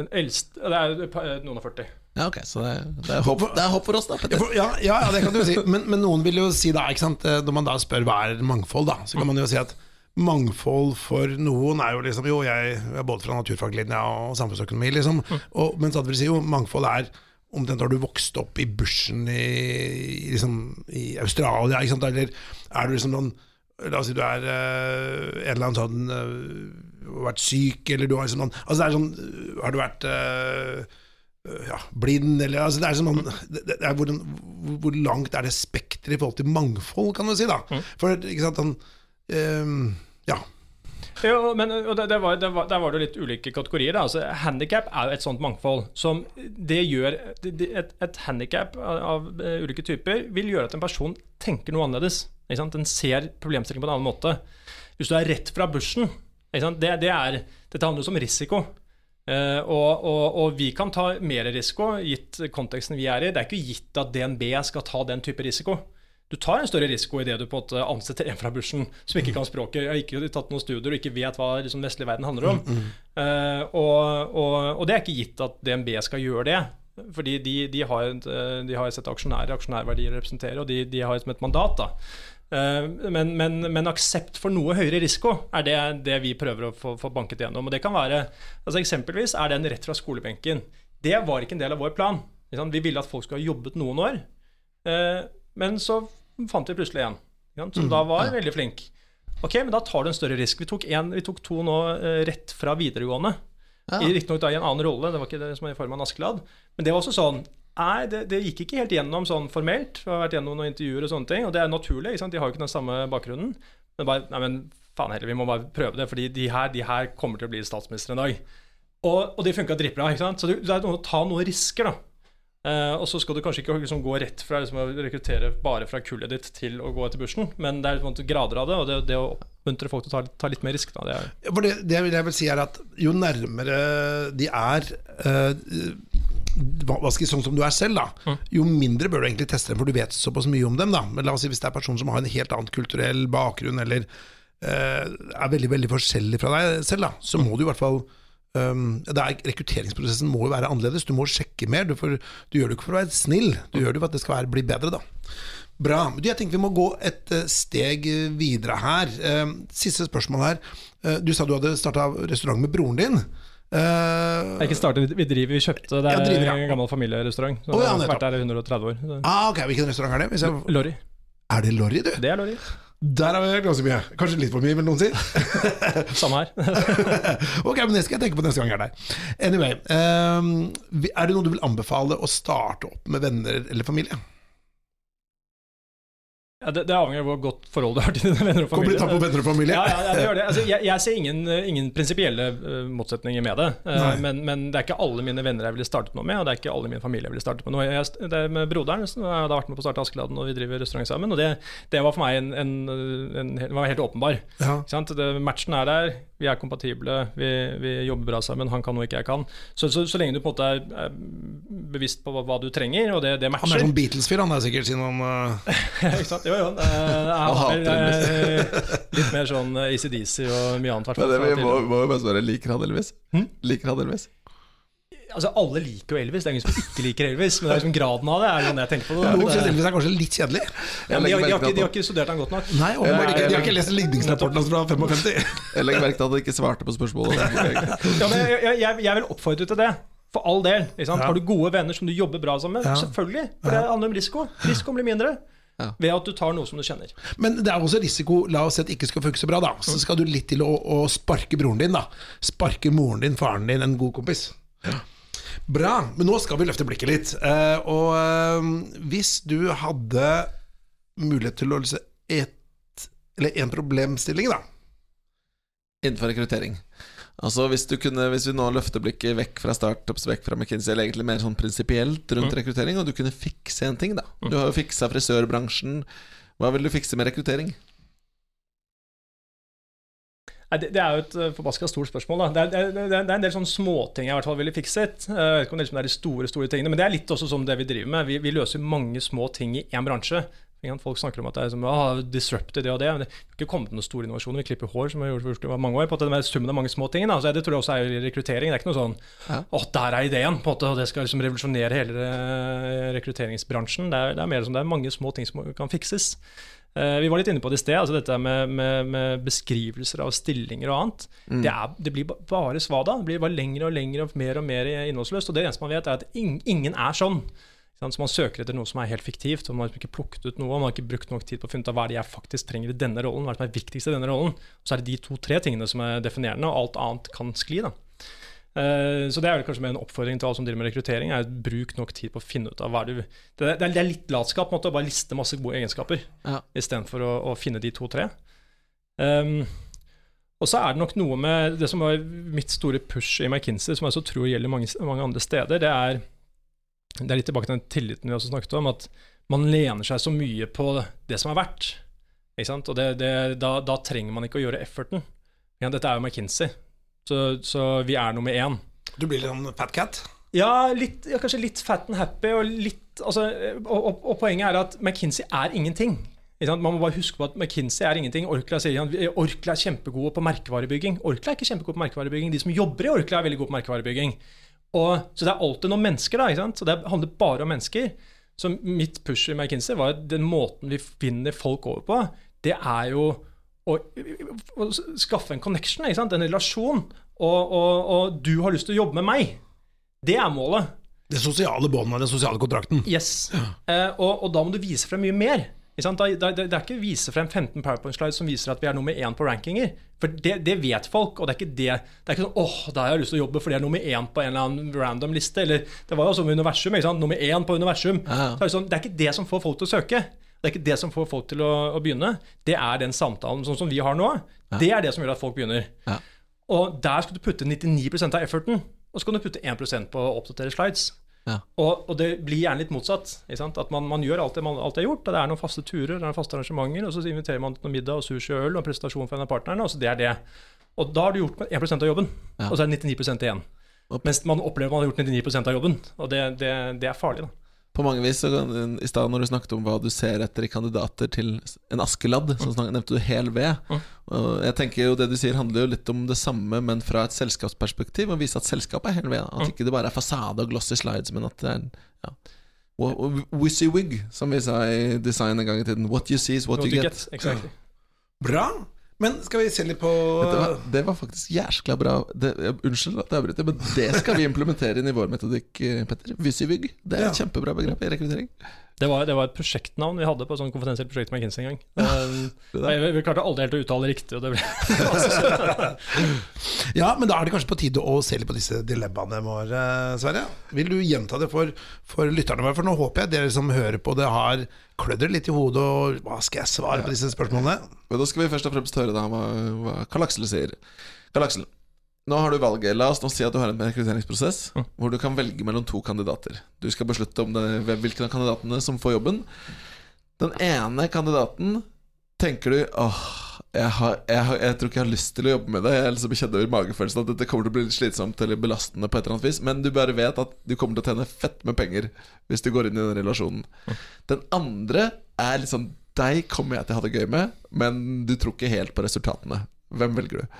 Den eldste Det er noen og 40. Ja, ok, Så det er, det er, håp, det er håp for oss, da. Ja, Petter. for- ja, ja, ja, det kan du jo si. Men, men noen vil jo si da, ikke sant eh, når man da spør hva er mangfold, da, så kan man jo si at mangfold for noen er jo liksom Jo, jeg er både fra naturfaglinja og samfunnsøkonomi, liksom. Og, mens andre vil si jo mangfold er Omtrent har du vokst opp i bushen i, i, liksom, i Australia, ikke sant? eller er du liksom noen La oss si du er uh, en eller annen sånn eh, Vært syk, eller du har noen Altså det er sånn Har du vært eh, ja, blind, eller altså det er sånn, det, er hvor, hvor, langt er det spekteret i forhold til mangfold, kan du si, da. For ikke sant, han ehm, Ja. Jo, men det, det var, det var, Der var det litt ulike kategorier. Da. Altså, handikap er jo et sånt mangfold. Som det gjør Et, et handikap av, av eh, ulike typer vil gjøre at en person tenker noe annerledes. Den ser problemstillingen på en annen måte. Hvis du er rett fra bushen? Det, det er, Dette handler jo om risiko. Uh, og, og, og vi kan ta mer risiko, gitt konteksten vi er i. Det er ikke gitt at DNB skal ta den type risiko. Du tar en større risiko i det du på måte ansetter en fra bushen som ikke kan språket, har ikke tatt noen studier og ikke vet hva liksom, vestlig verden handler om. Eh, og, og, og det er ikke gitt at DNB skal gjøre det. Fordi de, de har et eh, de har et sett aksjonærer, aksjonærverdier å representere, og de, de har et, et mandat. da. Eh, Men, men, men aksept for noe høyere risiko er det, det vi prøver å få, få banket gjennom. Og det kan være, altså Eksempelvis er den rett fra skolebenken. Det var ikke en del av vår plan. Vi ville at folk skulle ha jobbet noen år. Eh, Men så fant vi plutselig en som da var veldig flink. Ok, men da tar du en større risk. Vi tok, en, vi tok to nå eh, rett fra videregående. Ja. Riktignok da i en annen rolle, det var ikke det som var i form av en Askeladd. Men det var også sånn Nei, det, det gikk ikke helt gjennom sånn formelt. Vi har vært gjennom noen intervjuer og sånne ting, og det er naturlig. De har jo ikke den samme bakgrunnen. Men bare Nei, men faen heller, vi må bare prøve det, fordi de her, de her kommer til å bli statsminister en dag. Og, og det funka dritbra. ikke? Så det, det er noe å ta noen risker, da. Uh, og så skal du kanskje ikke liksom, gå rett fra liksom, å rekruttere bare fra kullet ditt til å gå etter bushen, men det er litt grader av det, og det, det å oppmuntre folk til å ta, ta litt mer risk, da, det er det, det vil jeg vil si er at jo nærmere de er eh, jeg, sånn som du er selv, da, jo mindre bør du egentlig teste dem, for du vet såpass mye om dem. da Men la oss si hvis det er personer som har en helt annen kulturell bakgrunn, eller uh, er veldig veldig forskjellig fra deg selv, da så må du i hvert fall Um, det er, rekrutteringsprosessen må jo være annerledes. Du må sjekke mer. Du, får, du gjør det ikke for å være snill, du gjør det for at det skal være, bli bedre. da Bra. Du, jeg tenker vi må gå et eh, steg videre her. Um, siste spørsmål her. Uh, du sa du hadde starta restaurant med broren din. Uh, Det er ikke startet, vi driver, vi kjøpte Det er driver, ja. en gammel familierestaurant. Så oh, ja, har vært der i 130 år. Så. ah, ok, Hvilken restaurant er det? Hvis jeg, Lorry. er det Lorry, du? Det er Lorry. Der har vi ganske mye. Kanskje litt for mye, vil noen si. [laughs] [laughs] Samme her. [laughs] ok, men det skal jeg tenke på neste gang jeg er der. Anyway, um, er det noe du vil anbefale å starte opp med venner eller familie? Ja, det, det avhenger av hvor godt forhold du har til dine venner og Kommer familie. litt an på venner og familie. Ja, ja, ja, det gjør det. Altså, jeg, jeg ser ingen, ingen prinsipielle eh, motsetninger med det. Eh, men, men det er ikke alle mine venner jeg ville startet noe med, og det er ikke alle min familie jeg ville startet med noe. Jeg, det er med broderen så jeg har vært med på å starte Askeladden, og vi driver restaurant sammen. Og det, det var for meg en, en, en, en var helt åpenbar. Ja. Ikke sant? Det, matchen er der, vi er kompatible, vi, vi jobber bra sammen, han kan noe ikke jeg kan. Så, så, så lenge du på en måte er, er bevisst på hva, hva du trenger, og det, det Han er sånn Beatles-fyr, han er sikkert, siden han eh, [laughs] ikke sant? Jo, jo. Det, det er, Han hater eh, litt mer sånn ACDC og mye annet. Men det, vi må, fra må jo bare spørre, liker han Elvis? Hm? Liker han Elvis? Altså, alle liker jo Elvis, det er ingen som ikke liker Elvis. Men det er liksom graden av det er sånn jeg tenker på det. Noen syns Elvis er kanskje litt kjedelig. ja, de, har, de, har ikke, de har ikke studert han godt nok. Nei, og, Nei, ikke. De har ikke lest ligningsrapporten hans fra 55. [laughs] Jeg legger merke til at han ikke svarte på spørsmålet. [laughs] Ja, men jeg, jeg, jeg, vil oppfordre til det. For all del. Ja. Har du gode venner som du jobber bra sammen med? Ja. Selvfølgelig. For det handler om risiko. Risikoen blir mindre Ja. ved at du tar noe som du kjenner. Men det er også risiko, la oss si at det ikke skal funke så bra, da. Så skal du litt til å, å sparke broren din, da. Sparke moren din, faren din, en god kompis. Bra. Men nå skal vi løfte blikket litt. Eh, og eh, hvis du hadde mulighet til å løse et, eller en problemstilling, da. Innenfor rekruttering. Altså hvis, du kunne, hvis vi nå løfter blikket vekk fra startups, vekk fra McKinsey, eller egentlig mer sånn prinsipielt rundt rekruttering, og du kunne fikse en ting, da. Du har jo fiksa frisørbransjen. Hva vil du fikse med rekruttering? Det, er jo et uh, forbaska stort spørsmål. Det, er, det, er, det er en del sånne småting jeg i hvert fall ville fikset. Uh, Jeg vet ikke om det liksom er de store store tingene, men det er litt også som det vi driver med. Vi, vi løser mange små ting i én bransje. Folk snakker om at det er som, ah, disrupted det og det. Men det har ikke kommet noen store innovasjoner. Vi klipper hår, som vi har gjort for mange år. på at Det er summen av mange små ting. Da. Så det tror jeg også er rekruttering. Det er ikke noe sånn Ja. Å, der er ideen! på en måte, Og det skal liksom revolusjonere hele eh, rekrutteringsbransjen. Det er, det er mer som det er mange små ting som kan fikses. Eh, vi var litt inne på det i sted, altså dette med, med, med beskrivelser av stillinger og annet. Det, er, det blir bare svada. Det blir bare lengre og lengre og mer og mer innholdsløst. Og det eneste man vet, er at ing, ingen er sånn. Så man søker etter noe som er helt fiktivt, og man har ikke plukket ut noe. Man har ikke brukt nok tid på å finne ut av hva er det jeg faktisk trenger i denne rollen. Hva er det som er viktigst i denne rollen. Og så er det de to-tre tingene som er definerende, og alt annet kan skli. da. Eh, Så det er vel kanskje mer en oppfordring til alle som driver med rekruttering. er Bruk nok tid på å finne ut av hva du Det er, det er litt latskap på en måte, å bare liste masse gode egenskaper Ja. istedenfor å, å finne de to-tre. Um, og så er det nok noe med det som var mitt store push i McKinsey, som jeg også tror gjelder mange, mange andre steder. Det er, det er litt tilbake til den tilliten vi også snakket om, at man lener seg så mye på det som er verdt. Og det, det, da, da trenger man ikke å gjøre efforten. Ja, dette er jo McKinsey, så, så vi er nummer én. Du blir litt sånn fat cat. Ja, litt, ja, kanskje litt fat and happy. Og, litt, altså, og, og, og poenget er at McKinsey er ingenting. Man må bare huske på at McKinsey er ingenting. Orkla Orkla er kjempegode på merkevarebygging. Orkla er ikke kjempegode på merkevarebygging. De som jobber i Orkla, er veldig gode på merkevarebygging. Og, så det er alltid noen mennesker, da. Så det handler bare om mennesker. Så mitt push i McKinsey var at den måten vi finner folk over på, det er jo å, å skaffe en connection, en relasjon. Og, og, og du har lyst til å jobbe med meg. Det er målet. Det sosiale båndet, den sosiale kontrakten. Yes. Eh, og, og da må du vise frem mye mer. Da, da, det er ikke vise frem 15 PowerPoint-slides som viser at vi er nummer én på rankinger. For det, det vet folk, og det er ikke det. Det er ikke sånn åh, da har jeg lyst til å jobbe fordi jeg er nummer én på en eller annen random liste. Eller det var jo med universum. ikke sant? Nummer én på universum. Ja. Så er det, sånn, det er ikke det som får folk til å søke. Det er ikke det som får folk til å, å begynne. Det er den samtalen sånn som vi har nå. Det er det som gjør at folk begynner. Ja. Og der skal du putte 99% av efforten, og så kan du putte 1% på å oppdatere slides. Ja. Og, og det blir gjerne litt motsatt. Ikke sant? At man, man gjør alt det man alltid har gjort. Det er noen faste turer, det er noen faste arrangementer, og så inviterer man til noe middag og sushi og øl og en presentasjon for en av partnerne, og så det er det. Og da har du gjort 1% av jobben, Ja. og så er det 99 igjen. Mens man opplever man har gjort 99% av jobben, og det, det, det er farlig. da. På mange vis, så kan- I stad når du snakket om hva du ser etter i kandidater til en Askeladd, så snak- nevnte du hel ved. Mm. Og jeg tenker jo Det du sier, handler jo litt om det samme, men fra et selskapsperspektiv. Å vise at selskapet er hel ved. At Mm. ikke det bare er fasade og glossy slides, men at det er ja. Og- og Wizzy wig, som vi sa i design en gang i tiden. What you see is what, What you you get. get, exactly. Bra. Men skal vi se litt på var, det var faktisk jæskla bra. Det, unnskyld at jeg avbryter, men det skal vi implementere inn i vår metodikk, eh, Petter. Wizzy. Det er et Ja. kjempebra begrep i rekruttering. Det var, det var et prosjektnavn vi hadde på et sånt konfidensielt prosjekt med McKinsey en gang. Eh, det der. jeg, vi klarte aldri helt å uttale riktig. Og det ble, [laughs] Ja, men da er det kanskje på tide å se litt på disse dilemmaene våre, Sverre. Vil du gjenta det for, for lytterne våre? For nå håper jeg dere som hører på det, har klødd dere litt i hodet, og hva skal jeg svare på disse spørsmålene? Men da skal vi først og fremst høre da hva, hva Karl Aksel sier. Karl Aksel, nå har du valget. La oss nå si at du har en rekrutteringsprosess hvor du kan velge mellom to kandidater. Du skal beslutte om det, hvilken av kandidatene som får jobben. Den ene kandidaten tenker du åh, jeg, har, jeg, har, jeg tror ikke jeg har lyst til å jobbe med det. Jeg liksom kjenner magefølelsen at dette kommer til å bli litt slitsomt eller belastende på et eller annet vis. Men du bare vet at du kommer til å tjene fett med penger hvis du går inn i den relasjonen. Den andre er litt sånn Deg kommer jeg til å ha det gøy med, men du tror ikke helt på resultatene. Hvem velger du?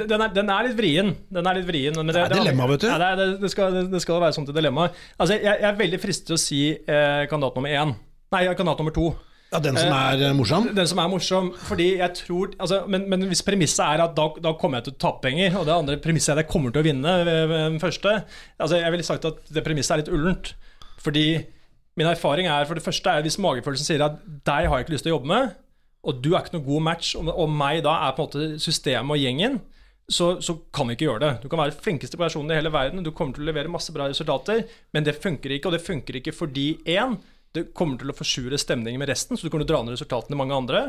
Den, er, den er litt vrien. Den er litt vrien men Det er dilemma, vet du. Ja, det, er- det, det, skal, det skal være sånt et dilemma. Altså, jeg, jeg er veldig fristet til å si eh, kandidat nummer én. Nei, kandidat nummer to. Ja, Den som er eh, morsom? Den som er morsom. Fordi jeg tror altså, men, men hvis premisset er at da, da kommer jeg til å tape penger, og det andre premisset er at jeg kommer til å vinne ved, ved den første altså, Jeg ville sagt at det premisset er litt ullent. Fordi min erfaring er for det første er hvis magefølelsen sier at deg har jeg ikke lyst til å jobbe med, og du er ikke noe god match, og, og meg da er på en måte systemet og gjengen, så, så kan vi ikke gjøre det. Du kan være den flinkeste personen i hele verden, du kommer til å levere masse bra resultater, men det funker ikke. Og det funker ikke fordi én, det kommer til å forsure stemningen med resten, så du kommer til å dra ned resultatene i mange andre.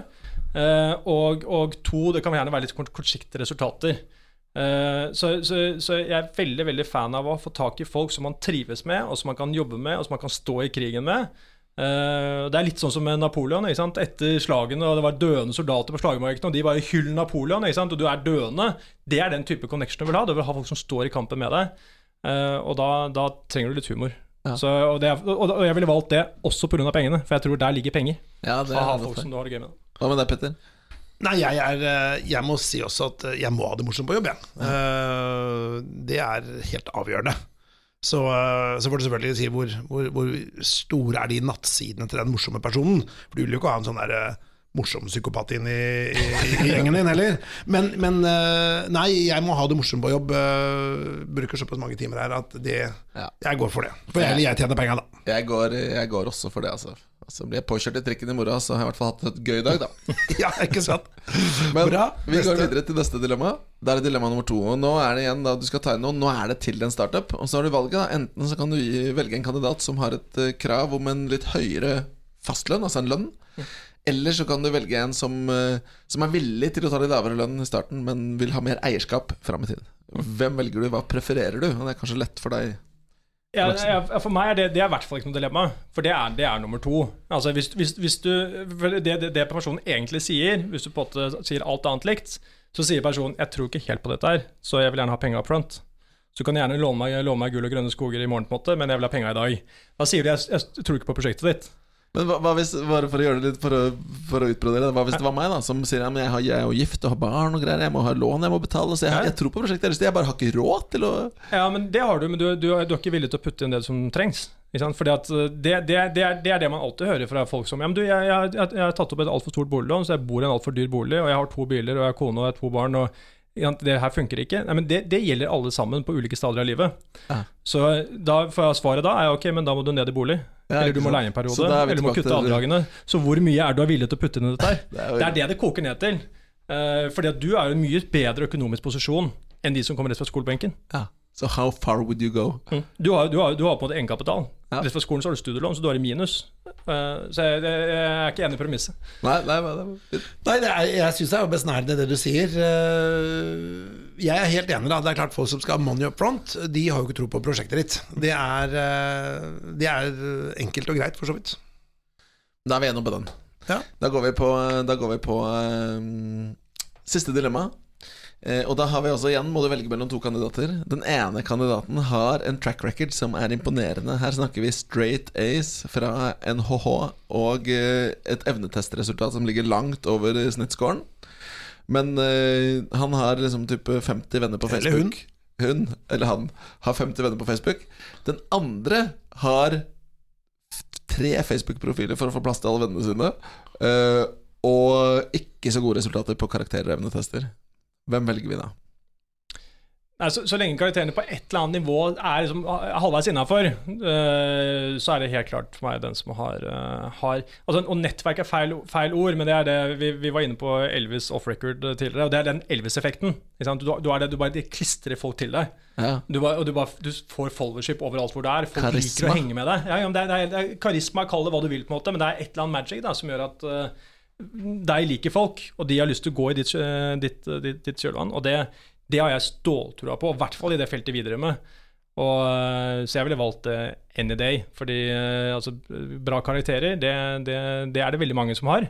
Eh, og, og to, det kan gjerne være litt kortsiktige resultater. Eh, så, så, så jeg er veldig veldig fan av å få tak i folk som man trives med, og som man kan jobbe med, og som man kan stå i krigen med. Eh, det er litt sånn som med Napoleon. Ikke sant? Etter slagene, og det var døende soldater på slagmarkene, og de bare hyll Napoleon, ikke sant? og du er døende. Det er den type connection du vil ha. Du vil ha folk som står i kampen med deg. Eh, og da, da trenger du litt humor. Ja. Så, og, det og, og jeg ville valgt det også pga. pengene, for jeg tror der ligger penger. Ja, det er folk som du har det gøy med. Hva med deg, Petter? Nei, jeg, er, eh, jeg må si også at jeg må ha det morsomt på jobb, jeg. Eh, Det er helt avgjørende. Så, eh, så får du selvfølgelig si hvor, hvor, hvor store er de nattsidene til den morsomme personen. For du vil jo ikke ha en sånn der eh, morsom psykopat inn i, i, i [laughs] gjengen din heller. Men, men eh, nei, jeg må ha det morsomt på jobb. Bruker såpass mange timer her at det Ja. Jeg går for det. For jeg, jeg tjener penga, da. Jeg går, jeg går også for det, altså. Altså Blir jeg påkjørt i trikken i morgen, så har jeg i hvert fall hatt et gøy dag, da. [laughs] Ja, ikke sant? Men Bra. vi går videre til neste dilemma. Da er det dilemma nummer to. Og nå er det igjen da du skal ta inn noen. Nå er det til en startup. Og så har du valget. da Enten så kan du velge en kandidat som har et eh, krav om en litt høyere fastlønn, altså en lønn. Eller så kan du velge en som, eh, som er villig til å ta litt lavere lønn i starten, men vil ha mer eierskap fram i tid. Hvem velger du? Hva prefererer du? Og det er kanskje lett for deg. Ja, ja, for meg er det, det er i hvert fall ikke noe dilemma, for det er, det er nummer to. Altså hvis, hvis, hvis du, det, det, det personen egentlig sier, hvis du på en måte sier alt annet likt, så sier personen 'jeg tror ikke helt på dette her, så jeg vil gjerne ha penga up front'. Så du kan gjerne låne meg, låne meg gull og grønne skoger i morgen, på en måte, men jeg vil ha penga i dag. Da sier du 'jeg, jeg tror ikke på prosjektet ditt'. Men hva, hva hvis, bare for å gjøre det litt For å, for å utbrodere det Hva hvis det var meg da som sier at jeg, har, jeg er jo gift og har barn og greier Jeg må ha lån, jeg må betale Så jeg, jeg tror på prosjektet til, Jeg bare har ikke råd til å Ja, men det har du, men du, du, du er ikke villig til å putte inn det som trengs. Fordi at uh, det, det, det, er, det er det man alltid hører fra folk som Ja, men du, jeg, jeg, jeg, har tatt opp et altfor stort boliglån, så jeg bor i en altfor dyr bolig, og jeg har to biler, og jeg har kone og jeg har to barn, og det her funker ikke. Nei, men det, det gjelder alle sammen på ulike steder av livet. Ja. Så da får jeg svaret da er ok, men da må du ned i bolig. Eller du må leie en periode, Så da er vi eller du må kutte avdragene. Så hvor mye er du villig til å putte inn i dette her? [laughs] Det er Det er det det koker ned til. Eh, fordi at du er jo i en mye bedre økonomisk posisjon enn de som kommer rett fra skolebenken. ja. Så how far would you go? Mm. Du, har, du, har, du har på en måte egenkapital. Ja. Rett fra skolen så har du studielån, så du har i minus. Eh, så jeg, jeg er ikke enig i premisset. Nei, nei, nei, nei. Nei, er, jeg syns det er besnærende det du sier. Eh, Jeg er helt enig. da Det er klart Folk som skal ha money up front, de har jo ikke tro på prosjektet ditt. Det er, eh, det er enkelt og greit, for så vidt. Da er vi enige på den Ja. Da går vi på, da går vi på um, Siste dilemma Eh, og da har vi også igjen Må du velge mellom to kandidater Den ene kandidaten har en track record Som er imponerende Her snakker vi straight ace fra NHH Og eh, et evnetestresultat Som ligger langt over snittscoren Men eh, han har liksom type 50 venner på Facebook. Eller hun. hun, eller han, har 50 venner på Facebook Den andre har tre Facebook-profiler for å få plass til alle vennene sine. eh, og ikke så gode resultater på karakterer og evnetester. Hvem velger vi da? Nei, så, så lenge karakterene på et eller annet nivå er liksom halvveis innafor, uh, så er det helt klart for meg den som har, uh, har altså, Og nettverk er feil, feil, ord, men det er det vi, vi var inne på Elvis off record tidligere. Og det er den Elvis-effekten. Du, du, er det, du bare klistrer folk til deg. Ja. Du, bare, og du, bare, du får followership overalt hvor du er. Folk karisma. liker å henge med deg. Ja, det, er, det, er, det, er, karisma, kall det hva du vil, på en måte, men det er et eller annet magic da, som gjør at uh, deg liker folk, og de har lyst til å gå i ditt, ditt, ditt, ditt kjølvann. Og det det har jeg ståltroa på, i hvert fall i det feltet vi driver med. Og, eh, så jeg ville valgt uh, any day. Fordi uh, altså, bra karakterer, det, det, det, er det veldig mange som har.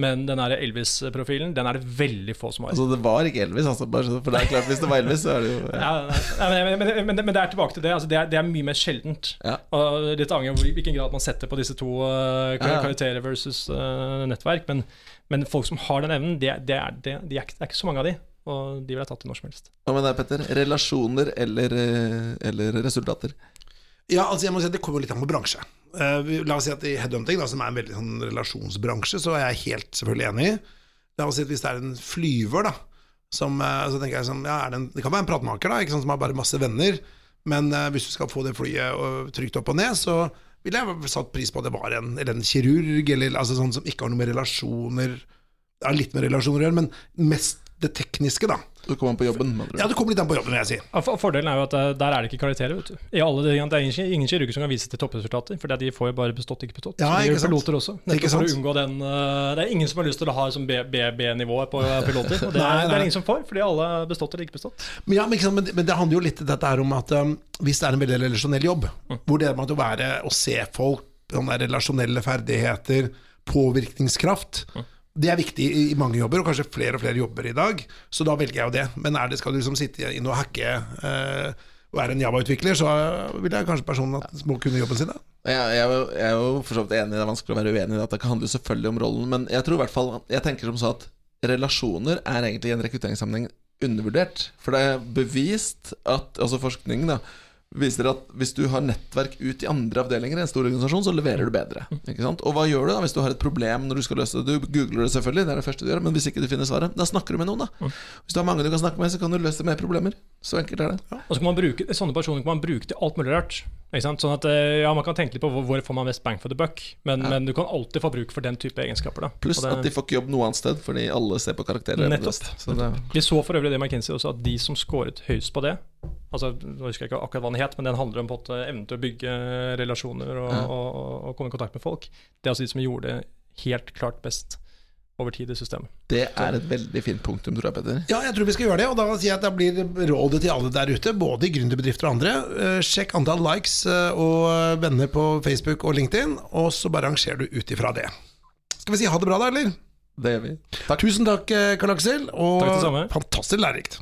Men den Elvis-profilen, den er det veldig få som har. Altså Det var ikke Elvis, altså, for det er klart hvis det var Elvis, så er det jo ja. Ja, men, men, men, men, det er tilbake til det. Altså, det, er, det, er, mye mer sjeldent. Ja. Og Litt avhengig av hvilken grad man setter på disse to uh, karakterer versus nettverk. Men, folk som har den evnen, det, er, det, er, ikke så mange av de. Og de ville tatt det når som helst. Hva med deg, Petter? Relasjoner eller, eh, eller, resultater? Ja, altså jeg må si at Det kommer litt an på bransje. Uh, la oss si at I headhunting, da, som er en veldig sånn relasjonsbransje, så er jeg helt selvfølgelig enig. La oss si at Hvis det er en flyver, da som, uh, så tenker jeg sånn, ja, det, en, det, kan være en pratmaker da, ikke sånn, som har bare masse venner, men uh, hvis du skal få det flyet trygt opp og ned, så ville jeg satt pris på at det var en, eller en kirurg, eller altså, sånn som ikke har noe med relasjoner Det har litt med relasjoner å gjøre, men mest det tekniske, da. Du kommer an på jobben? Ja, du kommer litt an på jobben, vil jeg si. Ja, fordelen er jo at eh, der er det ikke karakterer. vet du. I alle, det er ingen, ingen kirurger som kan vise til toppresultater, for de får jo bare bestått, ikke bestått. Ja, ikke sant? piloter også. Nettopp for å unngå den uh, Det er ingen som har lyst til å ha som BB-nivået på piloter. Og det, nei, nei. det er ingen som får, fordi alle har bestått eller ikke bestått. Men, ja, men, men, men, det handler jo litt dette her om at um, hvis det er en veldig relasjonell jobb, mm. hvor det er med å være å se folk, sånne relasjonelle ferdigheter, påvirkningskraft mm det er viktig i mange jobber, og kanskje flere og flere jobber i dag. Så da velger jeg jo det. Men er det, skal du liksom sitte inn og hacke eh, og være en Java-utvikler, så vil jeg kanskje personen at må kunne jobben sin. da jeg, er jo for så vidt enig, det er vanskelig å være uenig i. At det handler selvfølgelig om rollen. Men jeg tror i hvert fall Jeg tenker som så at relasjoner er egentlig i en rekrutteringssammenheng undervurdert. For det er bevist at Altså forskning, da viser at hvis du har nettverk ut i andre avdelinger i en stor organisasjon, så leverer du bedre. Og hva gjør du da hvis du har et problem når du skal løse det? Du googler det selvfølgelig, det er det første du gjør, men hvis ikke du finner svaret, da snakker du med noen, da. Hvis du har mange du kan snakke med, så kan du løse mer problemer. Så enkelt er det. Ja. Og så kan man bruke, Sånne personer kan man bruke til alt mulig rart. Sånn at eh, ja, Man kan tenke litt på hvor, får man mest bang for the buck, men, ja. men, du kan alltid få bruk for den type egenskaper. da Pluss at de får ikke jobb noe annet sted, fordi alle ser på karakterer. Nettopp. Så det... Vi så for øvrig det McKinsey også, at de som scoret høyest på det Altså, nå husker jeg ikke akkurat hva den het, men den handler om på en evnen til å bygge relasjoner og, ja. og, og, og, komme i kontakt med folk. Det er altså de som gjorde det helt klart best over tid i systemet. Det er et veldig fint punktum, tror jeg, Petter. Ja, jeg tror vi skal gjøre det. Og da sier jeg at det blir rådet til alle der ute, både i gründerbedrifter og andre. Uh, sjekk antall likes uh, og venner på Facebook og LinkedIn, og så bare rangerer du ut ifra det. Skal vi si ha det bra, da, eller? Det gjør vi. Takk. Tusen takk, eh, Karl Aksel. Og takk det samme. fantastisk lærerikt.